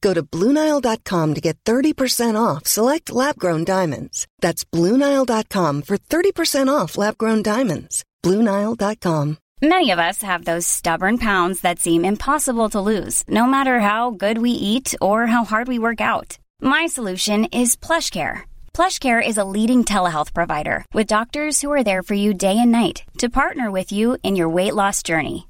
Go to BlueNile.com to get 30% off select lab grown diamonds. That's BlueNile.com for 30% off lab grown diamonds. BlueNile.com. Many of us have those stubborn pounds that seem impossible to lose, no matter how good we eat or how hard we work out. My solution is PlushCare. PlushCare is a leading telehealth provider with doctors who are there for you day and night to partner with you in your weight loss journey.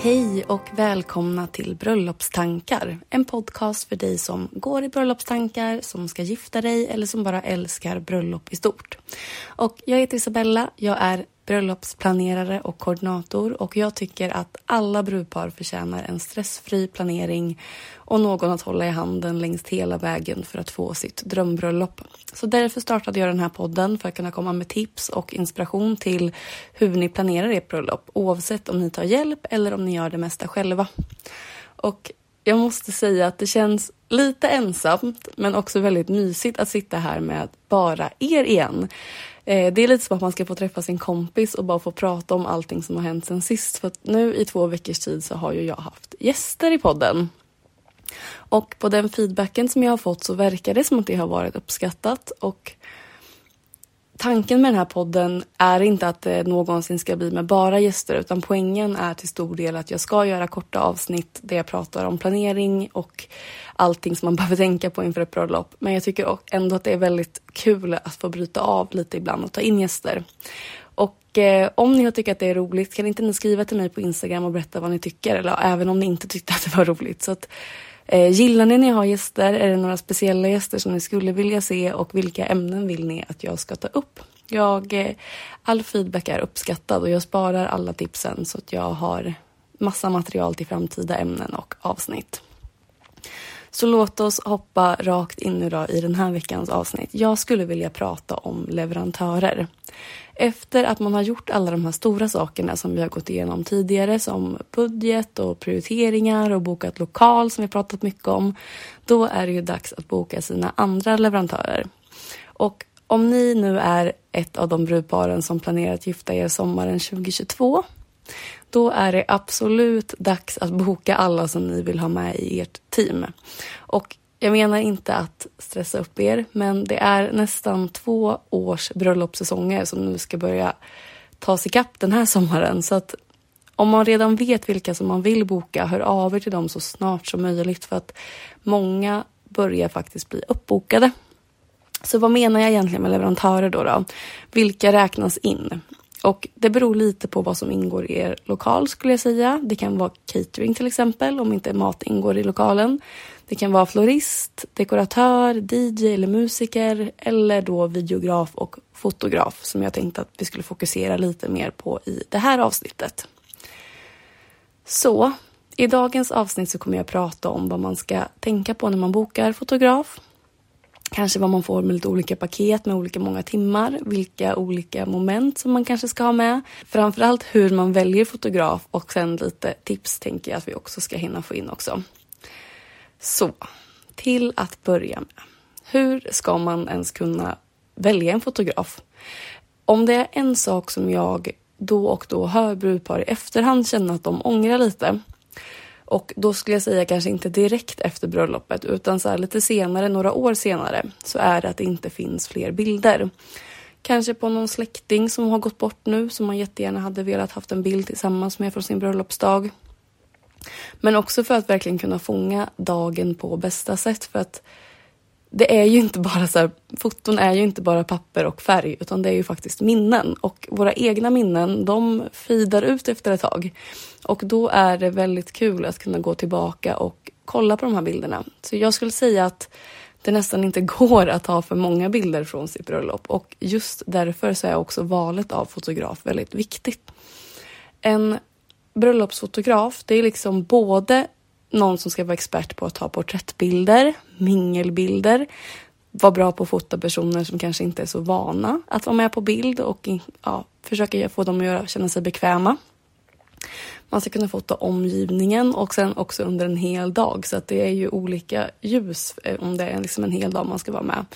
Hej och välkomna till Bröllopstankar. En podcast för dig som går i bröllopstankar, som ska gifta dig eller som bara älskar bröllop i stort. Och jag heter Isabella, jag är bröllopsplanerare och koordinator och jag tycker att alla brudpar förtjänar en stressfri planering och någon att hålla i handen längs hela vägen för att få sitt drömbröllop. Så därför startade jag den här podden för att kunna komma med tips och inspiration till hur ni planerar ert bröllop oavsett om ni tar hjälp eller om ni gör det mesta själva. Och jag måste säga att det känns lite ensamt men också väldigt mysigt att sitta här med bara er igen. Eh, det är lite som att man ska få träffa sin kompis och bara få prata om allting som har hänt sen sist. För nu i två veckors tid så har ju jag haft gäster i podden. Och på den feedbacken som jag har fått så verkar det som att det har varit uppskattat. Och tanken med den här podden är inte att det någonsin ska bli med bara gäster utan poängen är till stor del att jag ska göra korta avsnitt där jag pratar om planering och allting som man behöver tänka på inför ett bröllop. Men jag tycker ändå att det är väldigt kul att få bryta av lite ibland och ta in gäster. Och eh, om ni har tyckt att det är roligt kan inte ni skriva till mig på Instagram och berätta vad ni tycker eller även om ni inte tyckte att det var roligt. Så att, eh, gillar ni när jag har gäster? Är det några speciella gäster som ni skulle vilja se och vilka ämnen vill ni att jag ska ta upp? Jag, eh, all feedback är uppskattad och jag sparar alla tipsen så att jag har massa material till framtida ämnen och avsnitt. Så låt oss hoppa rakt in idag i den här veckans avsnitt. Jag skulle vilja prata om leverantörer. Efter att man har gjort alla de här stora sakerna som vi har gått igenom tidigare som budget och prioriteringar och bokat lokal som vi pratat mycket om. Då är det ju dags att boka sina andra leverantörer. Och om ni nu är ett av de brudparen som planerar att gifta er sommaren 2022 då är det absolut dags att boka alla som ni vill ha med i ert team. Och jag menar inte att stressa upp er, men det är nästan två års bröllopssäsonger som nu ska börja tas ikapp den här sommaren. Så att om man redan vet vilka som man vill boka, hör av er till dem så snart som möjligt för att många börjar faktiskt bli uppbokade. Så vad menar jag egentligen med leverantörer då? då? Vilka räknas in? Och det beror lite på vad som ingår i er lokal skulle jag säga. Det kan vara catering till exempel om inte mat ingår i lokalen. Det kan vara florist, dekoratör, DJ eller musiker eller då videograf och fotograf som jag tänkte att vi skulle fokusera lite mer på i det här avsnittet. Så i dagens avsnitt så kommer jag prata om vad man ska tänka på när man bokar fotograf, Kanske vad man får med lite olika paket med olika många timmar, vilka olika moment som man kanske ska ha med. Framförallt hur man väljer fotograf och sen lite tips tänker jag att vi också ska hinna få in också. Så, till att börja med. Hur ska man ens kunna välja en fotograf? Om det är en sak som jag då och då hör brudpar i efterhand känna att de ångrar lite Och då skulle jag säga kanske inte direkt efter bröllopet utan så lite senare, några år senare, så är det att det inte finns fler bilder. Kanske på någon släkting som har gått bort nu som man jättegärna hade velat haft en bild tillsammans med från sin bröllopsdag. Men också för att verkligen kunna fånga dagen på bästa sätt för att det är ju inte bara så här, foton är ju inte bara papper och färg utan det är ju faktiskt minnen och våra egna minnen de fidar ut efter ett tag. Och då är det väldigt kul att kunna gå tillbaka och kolla på de här bilderna. Så jag skulle säga att det nästan inte går att ha för många bilder från sitt bröllop och just därför så är också valet av fotograf väldigt viktigt. En bröllopsfotograf, det är liksom både någon som ska vara expert på att ta porträttbilder, mingelbilder, vara bra på att fota personer som kanske inte är så vana att vara med på bild och ja, försöka få dem att känna sig bekväma. Man ska kunna fota omgivningen och sen också under en hel dag så att det är ju olika ljus eh, om det är liksom en hel dag man ska vara med.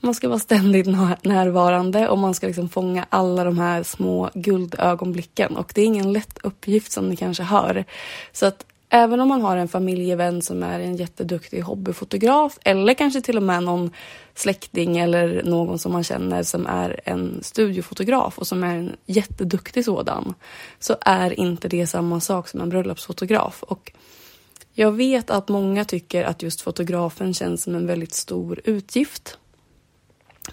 Man ska vara ständigt närvarande och man ska liksom fånga alla de här små guldögonblicken och det är ingen lätt uppgift som ni kanske hör. Så att Även om man har en familjevän som är en jätteduktig hobbyfotograf eller kanske till och med någon släkting eller någon som man känner som är en studiofotograf och som är en jätteduktig sådan så är inte det samma sak som en bröllopsfotograf. Och jag vet att många tycker att just fotografen känns som en väldigt stor utgift.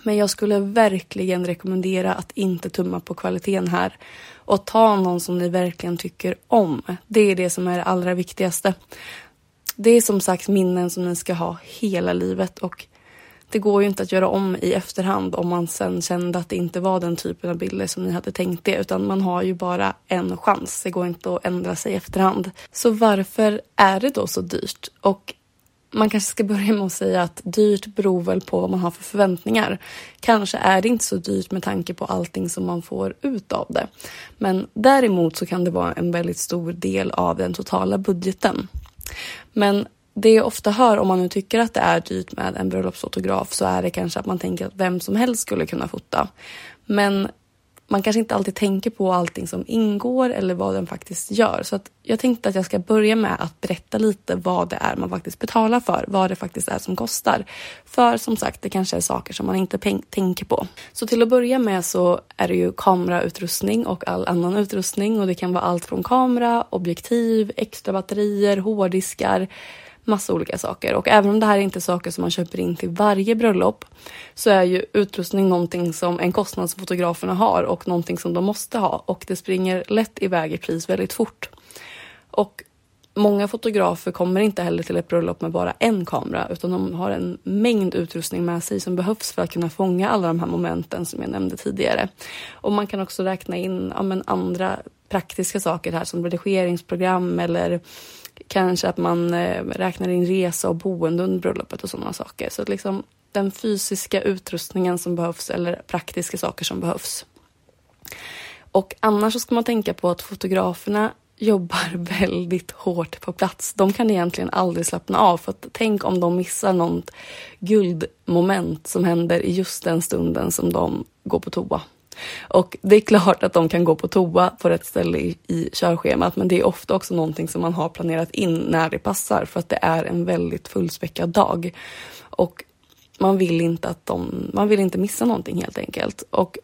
Men jag skulle verkligen rekommendera att inte tumma på kvaliteten här och ta någon som ni verkligen tycker om. Det är det som är det allra viktigaste. Det är som sagt minnen som ni ska ha hela livet och det går ju inte att göra om i efterhand om man sen kände att det inte var den typen av bilder som ni hade tänkt er utan man har ju bara en chans. Det går inte att ändra sig i efterhand. Så varför är det då så dyrt? Och man kanske ska börja med att säga att dyrt beror väl på vad man har för förväntningar. Kanske är det inte så dyrt med tanke på allting som man får ut av det. Men däremot så kan det vara en väldigt stor del av den totala budgeten. Men det jag ofta hör om man nu tycker att det är dyrt med en bröllopsfotograf så är det kanske att man tänker att vem som helst skulle kunna fota. Men man kanske inte alltid tänker på allting som ingår eller vad den faktiskt gör. Så att jag tänkte att jag ska börja med att berätta lite vad det är man faktiskt betalar för, vad det faktiskt är som kostar. För som sagt, det kanske är saker som man inte tänker på. Så till att börja med så är det ju kamerautrustning och all annan utrustning och det kan vara allt från kamera, objektiv, extra batterier, hårddiskar, massa olika saker. Och även om det här är inte är saker som man köper in till varje bröllop så är ju utrustning någonting som en kostnad som fotograferna har och någonting som de måste ha och det springer lätt iväg i pris väldigt fort. Och många fotografer kommer inte heller till ett bröllop med bara en kamera utan de har en mängd utrustning med sig som behövs för att kunna fånga alla de här momenten som jag nämnde tidigare. Och man kan också räkna in ja, men andra praktiska saker här som redigeringsprogram eller Kanske att man eh, räknar in resa och boende under bröllopet och sådana saker. Så liksom den fysiska utrustningen som behövs eller praktiska saker som behövs. Och annars så ska man tänka på att fotograferna jobbar väldigt hårt på plats. De kan egentligen aldrig slappna av för att tänk om de missar något guldmoment som händer i just den stunden som de går på toa. Och det är klart att de kan gå på toa på rätt ställe i, i körschemat men det är ofta också någonting som man har planerat in när det passar för att det är en väldigt fullspäckad dag. Och man vill inte att de, man vill inte missa någonting helt enkelt. Och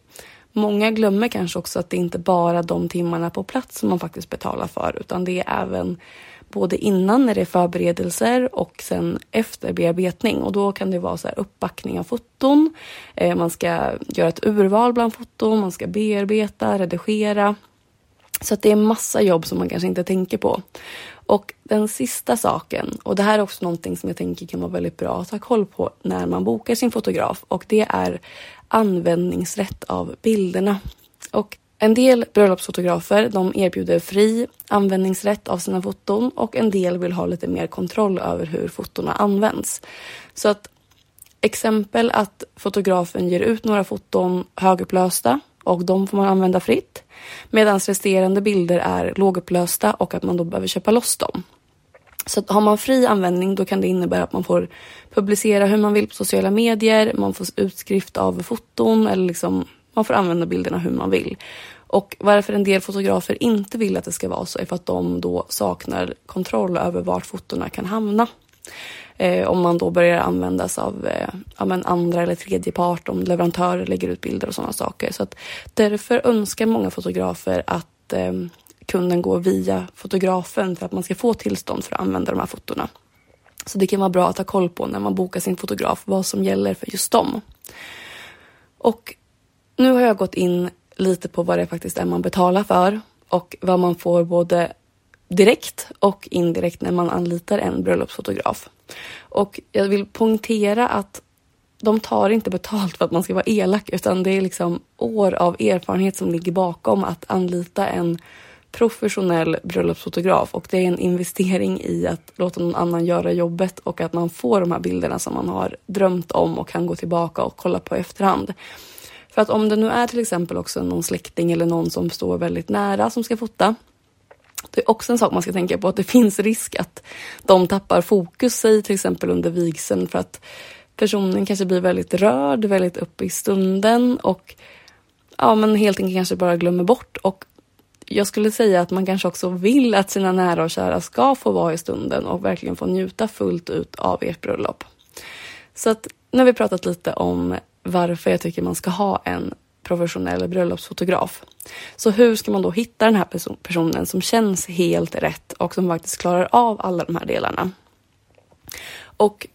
många glömmer kanske också att det inte bara de timmarna på plats som man faktiskt betalar för utan det är även både innan när det är förberedelser och sen efter bearbetning. Och då kan det vara så här uppbackning av foton. Eh, man ska göra ett urval bland foton, man ska bearbeta, redigera. Så att det är massa jobb som man kanske inte tänker på. Och den sista saken, och det här är också någonting som jag tänker kan vara väldigt bra att ha koll på när man bokar sin fotograf och det är användningsrätt av bilderna. Och en del bröllopsfotografer de erbjuder fri användningsrätt av sina foton och en del vill ha lite mer kontroll över hur fotona används. Så att exempel att fotografen ger ut några foton högupplösta och de får man använda fritt medan resterande bilder är lågupplösta och att man då behöver köpa loss dem. Så att har man fri användning då kan det innebära att man får publicera hur man vill på sociala medier, man får utskrift av foton eller liksom man får använda bilderna hur man vill. Och varför en del fotografer inte vill att det ska vara så är för att de då saknar kontroll över vart fotona kan hamna. Eh, om man då börjar användas av eh, ja, men andra eller tredje part, om leverantörer lägger ut bilder och sådana saker. Så att därför önskar många fotografer att eh, kunden går via fotografen för att man ska få tillstånd för att använda de här fotona. Så det kan vara bra att ha koll på när man bokar sin fotograf vad som gäller för just dem. Och nu har jag gått in lite på vad det faktiskt är man betalar för och vad man får både direkt och indirekt när man anlitar en bröllopsfotograf. Och jag vill poängtera att de tar inte betalt för att man ska vara elak utan det är liksom år av erfarenhet som ligger bakom att anlita en professionell bröllopsfotograf och det är en investering i att låta någon annan göra jobbet och att man får de här bilderna som man har drömt om och kan gå tillbaka och kolla på efterhand. För att om det nu är till exempel också någon släkting eller någon som står väldigt nära som ska fota. Det är också en sak man ska tänka på att det finns risk att de tappar fokus sig till exempel under vigseln för att personen kanske blir väldigt rörd, väldigt uppe i stunden och ja, men helt enkelt kanske bara glömmer bort och jag skulle säga att man kanske också vill att sina nära och kära ska få vara i stunden och verkligen få njuta fullt ut av ert bröllop. Så att nu har vi pratat lite om varför jag tycker man ska ha en professionell bröllopsfotograf. Så hur ska man då hitta den här person personen som känns helt rätt och som faktiskt klarar av alla de här delarna? Och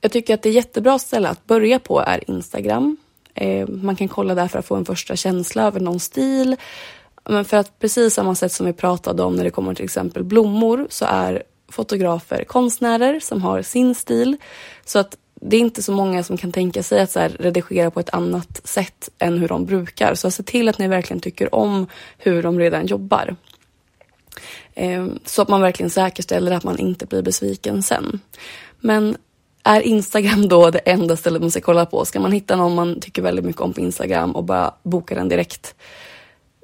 jag tycker att det är jättebra ställe att börja på är Instagram. Eh, man kan kolla där för att få en första känsla över någon stil. Men för att precis samma sätt som vi pratade om när det kommer till exempel blommor så är fotografer konstnärer som har sin stil. Så att det är inte så många som kan tänka sig att så här, redigera på ett annat sätt än hur de brukar. Så se till att ni verkligen tycker om hur de redan jobbar. Ehm, så att man verkligen säkerställer att man inte blir besviken sen. Men är Instagram då det enda stället man ska kolla på? Ska man hitta någon man tycker väldigt mycket om på Instagram och bara boka den direkt?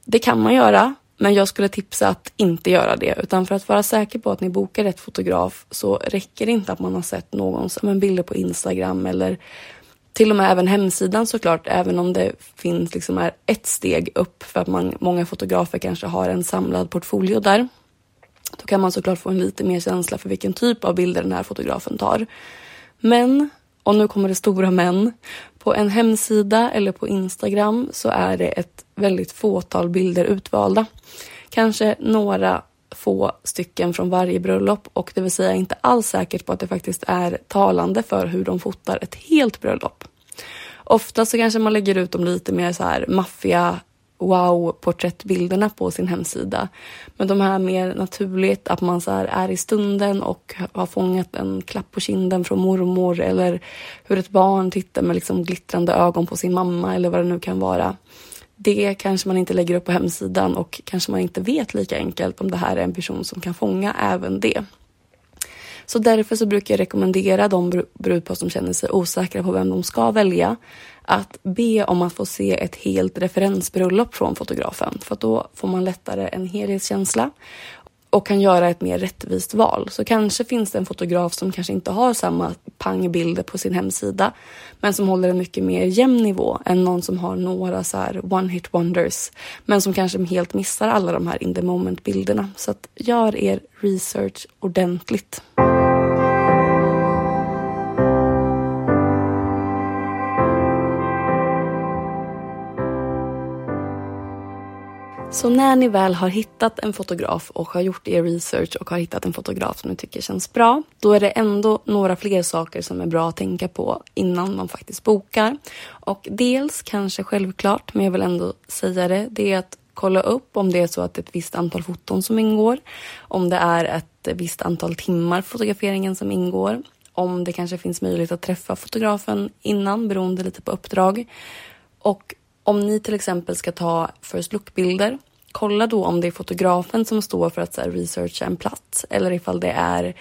Det kan man göra, men jag skulle tipsa att inte göra det. Utan för att vara säker på att ni bokar rätt fotograf så räcker det inte att man har sett någons bilder på Instagram eller till och med även hemsidan såklart, även om det finns liksom är ett steg upp för att man, många fotografer kanske har en samlad portfolio där. Då kan man såklart få en lite mer känsla för vilken typ av bilder den här fotografen tar. Men, och nu kommer det stora men, på en hemsida eller på Instagram så är det ett väldigt fåtal bilder utvalda. Kanske några få stycken från varje bröllop och det vill säga inte alls säkert på att det faktiskt är talande för hur de fotar ett helt bröllop. Ofta så kanske man lägger ut dem lite mer så här maffiga wow-porträttbilderna på sin hemsida. Men de här mer naturligt, att man så är i stunden och har fångat en klapp på kinden från mormor eller hur ett barn tittar med liksom glittrande ögon på sin mamma eller vad det nu kan vara. Det kanske man inte lägger upp på hemsidan och kanske man inte vet lika enkelt om det här är en person som kan fånga även det. Så därför så brukar jag rekommendera de brudpar som känner sig osäkra på vem de ska välja att be om att få se ett helt referensbröllop från fotografen för då får man lättare en helhetskänsla och kan göra ett mer rättvist val. Så kanske finns det en fotograf som kanske inte har samma pangbilder på sin hemsida men som håller en mycket mer jämn nivå än någon som har några så här one hit wonders men som kanske helt missar alla de här in the moment bilderna. Så att gör er research ordentligt. Så när ni väl har hittat en fotograf och har gjort er research och har hittat en fotograf som ni tycker känns bra, då är det ändå några fler saker som är bra att tänka på innan man faktiskt bokar. Och dels, kanske självklart, men jag vill ändå säga det, det är att kolla upp om det är så att det är ett visst antal foton som ingår, om det är ett visst antal timmar fotograferingen som ingår, om det kanske finns möjlighet att träffa fotografen innan beroende lite på uppdrag. Och om ni till exempel ska ta first look-bilder, kolla då om det är fotografen som står för att så här, researcha en plats eller ifall det är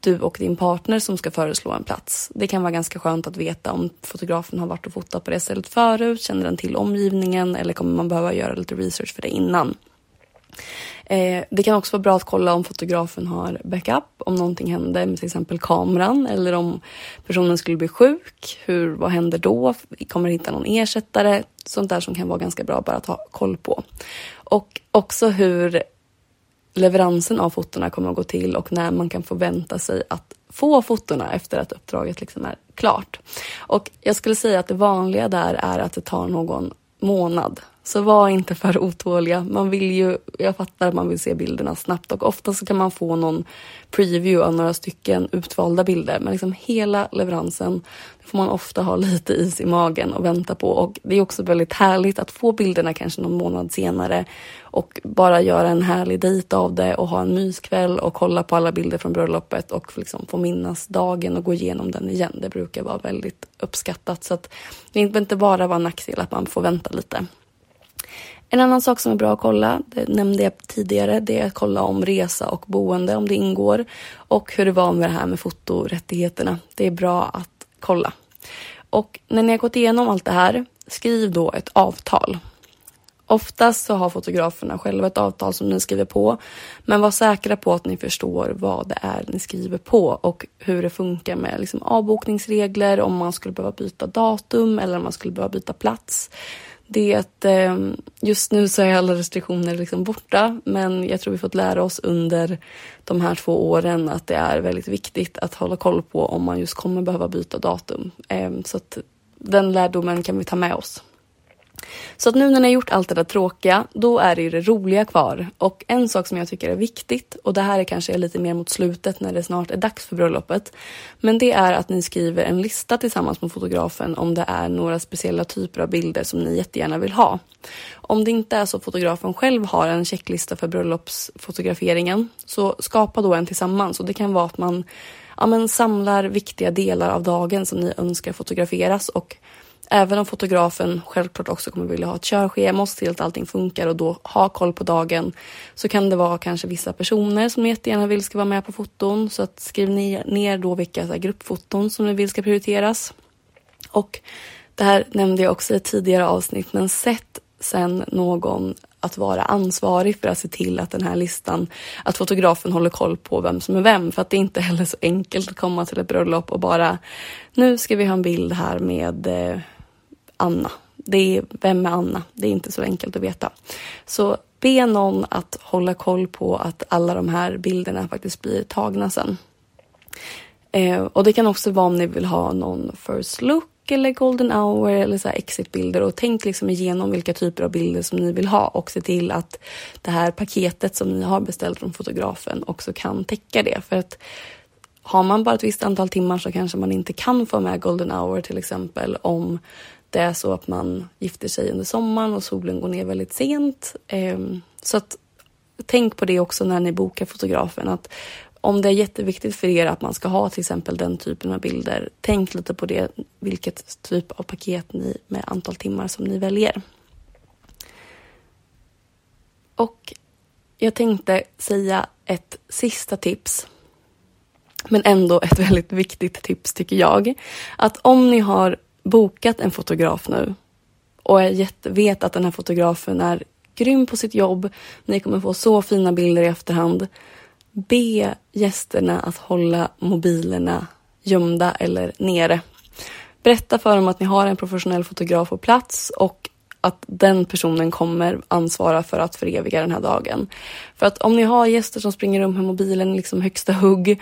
du och din partner som ska föreslå en plats. Det kan vara ganska skönt att veta om fotografen har varit och fotat på det stället förut, känner den till omgivningen eller kommer man behöva göra lite research för det innan. Eh, det kan också vara bra att kolla om fotografen har backup, om någonting händer med till exempel kameran eller om personen skulle bli sjuk. Hur, vad händer då? Kommer det hitta någon ersättare? Sånt där som kan vara ganska bra bara att ha koll på. Och också hur leveransen av fotona kommer att gå till och när man kan förvänta sig att få fotona efter att uppdraget liksom är klart. Och jag skulle säga att det vanliga där är att det tar någon månad så var inte för otåliga. Man vill ju, jag fattar att man vill se bilderna snabbt och ofta så kan man få någon preview av några stycken utvalda bilder. Men liksom hela leveransen får man ofta ha lite is i magen och vänta på. Och det är också väldigt härligt att få bilderna kanske någon månad senare och bara göra en härlig dejt av det och ha en myskväll och kolla på alla bilder från bröllopet och liksom få minnas dagen och gå igenom den igen. Det brukar vara väldigt uppskattat så att det behöver inte bara vara en nackdel att man får vänta lite. En annan sak som är bra att kolla, det nämnde jag tidigare, det är att kolla om resa och boende, om det ingår och hur det var med det här med fotorättigheterna. Det är bra att kolla. Och när ni har gått igenom allt det här, skriv då ett avtal. Oftast så har fotograferna själva ett avtal som ni skriver på, men var säkra på att ni förstår vad det är ni skriver på och hur det funkar med liksom avbokningsregler, om man skulle behöva byta datum eller om man skulle behöva byta plats det är att eh, just nu så är alla restriktioner liksom borta men jag tror vi fått lära oss under de här två åren att det är väldigt viktigt att hålla koll på om man just kommer behöva byta datum. Eh, så att den lärdomen kan vi ta med oss. Så att nu när ni har gjort allt det där tråkiga, då är det ju det roliga kvar. Och en sak som jag tycker är viktigt, och det här är kanske lite mer mot slutet när det snart är dags för bröllopet. Men det är att ni skriver en lista tillsammans med fotografen om det är några speciella typer av bilder som ni jättegärna vill ha. Om det inte är så att fotografen själv har en checklista för bröllopsfotograferingen, så skapa då en tillsammans. Och det kan vara att man ja, men samlar viktiga delar av dagen som ni önskar fotograferas och Även om fotografen självklart också kommer vilja ha ett körschema och se till att allting funkar och då ha koll på dagen så kan det vara kanske vissa personer som ni jättegärna vill ska vara med på foton. Så att skriv ner då vilka här, gruppfoton som ni vill ska prioriteras. Och det här nämnde jag också i ett tidigare avsnitt men sätt sen någon att vara ansvarig för att se till att den här listan, att fotografen håller koll på vem som är vem. För att det är inte heller så enkelt att komma till ett bröllop och bara nu ska vi ha en bild här med eh, Anna. Det är, vem är Anna? Det är inte så enkelt att veta. Så be någon att hålla koll på att alla de här bilderna faktiskt blir tagna sen. Eh, och det kan också vara om ni vill ha någon first look eller golden hour eller så exitbilder och tänk liksom igenom vilka typer av bilder som ni vill ha och se till att det här paketet som ni har beställt från fotografen också kan täcka det. För att har man bara ett visst antal timmar så kanske man inte kan få med golden hour till exempel om det är så att man gifter sig under sommaren och solen går ner väldigt sent. Ehm, så att tänk på det också när ni bokar fotografen. Att om det är jätteviktigt för er att man ska ha till exempel den typen av bilder, tänk lite på det, vilket typ av paket ni med antal timmar som ni väljer. Och jag tänkte säga ett sista tips men ändå ett väldigt viktigt tips tycker jag. Att om ni har bokat en fotograf nu och jag vet att den här fotografen är grym på sitt jobb, ni kommer få så fina bilder i efterhand. Be gästerna att hålla mobilerna gömda eller nere. Berätta för dem att ni har en professionell fotograf på plats och att den personen kommer ansvara för att föreviga den här dagen. För att om ni har gäster som springer runt med mobilen liksom högsta hugg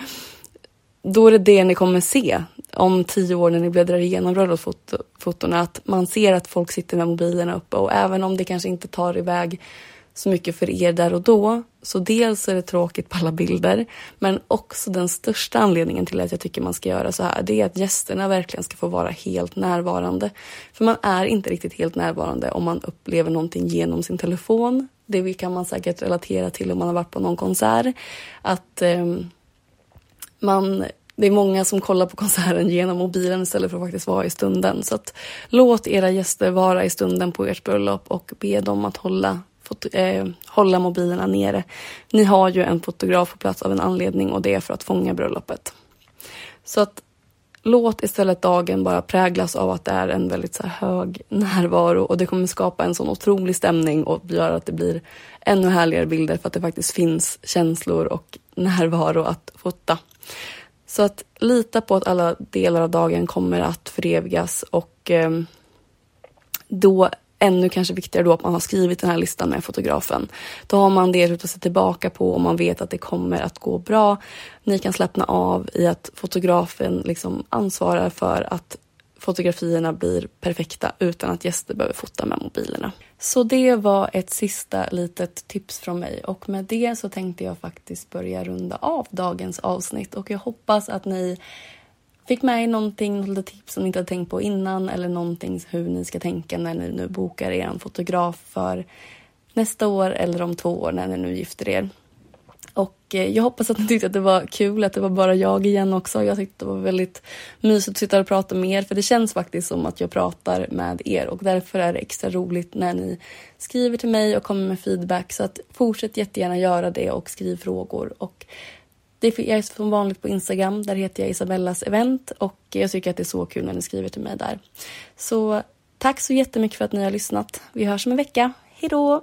då är det det ni kommer se om tio år när ni bläddrar igenom bröllopsfotona. Att man ser att folk sitter med mobilerna uppe och även om det kanske inte tar iväg så mycket för er där och då. Så dels är det tråkigt på alla bilder men också den största anledningen till att jag tycker man ska göra så här det är att gästerna verkligen ska få vara helt närvarande. För man är inte riktigt helt närvarande om man upplever någonting genom sin telefon. Det kan man säkert relatera till om man har varit på någon konsert. Att eh, man, det är många som kollar på konserten genom mobilen istället för att faktiskt vara i stunden. Så att låt era gäster vara i stunden på ert bröllop och be dem att hålla, fot, eh, hålla mobilerna nere. Ni har ju en fotograf på plats av en anledning och det är för att fånga bröllopet. Så att låt istället dagen bara präglas av att det är en väldigt så hög närvaro och det kommer skapa en sån otrolig stämning och göra att det blir ännu härligare bilder för att det faktiskt finns känslor och närvaro att fota. Så att lita på att alla delar av dagen kommer att förevigas och eh, då ännu kanske viktigare då att man har skrivit den här listan med fotografen. Då har man det att se tillbaka på och man vet att det kommer att gå bra. Ni kan slappna av i att fotografen liksom ansvarar för att fotografierna blir perfekta utan att gäster behöver fota med mobilerna. Så det var ett sista litet tips från mig och med det så tänkte jag faktiskt börja runda av dagens avsnitt och jag hoppas att ni fick med er någonting, lite tips som ni inte hade tänkt på innan eller någonting hur ni ska tänka när ni nu bokar er fotograf för nästa år eller om två år när ni nu gifter er. Och eh, jag hoppas att ni tyckte att det var kul, att det var bara jag igen också. Jag tyckte det var väldigt mysigt att sitta och prata med er, för det känns faktiskt som att jag pratar med er och därför är det extra roligt när ni skriver till mig och kommer med feedback. Så att fortsätt jättegärna göra det och skriv frågor. Och det är, jag är som vanligt på Instagram, där heter jag Isabellas event och jag tycker att det är så kul när ni skriver till mig där. Så tack så jättemycket för att ni har lyssnat. Vi hörs om en vecka. Hej då!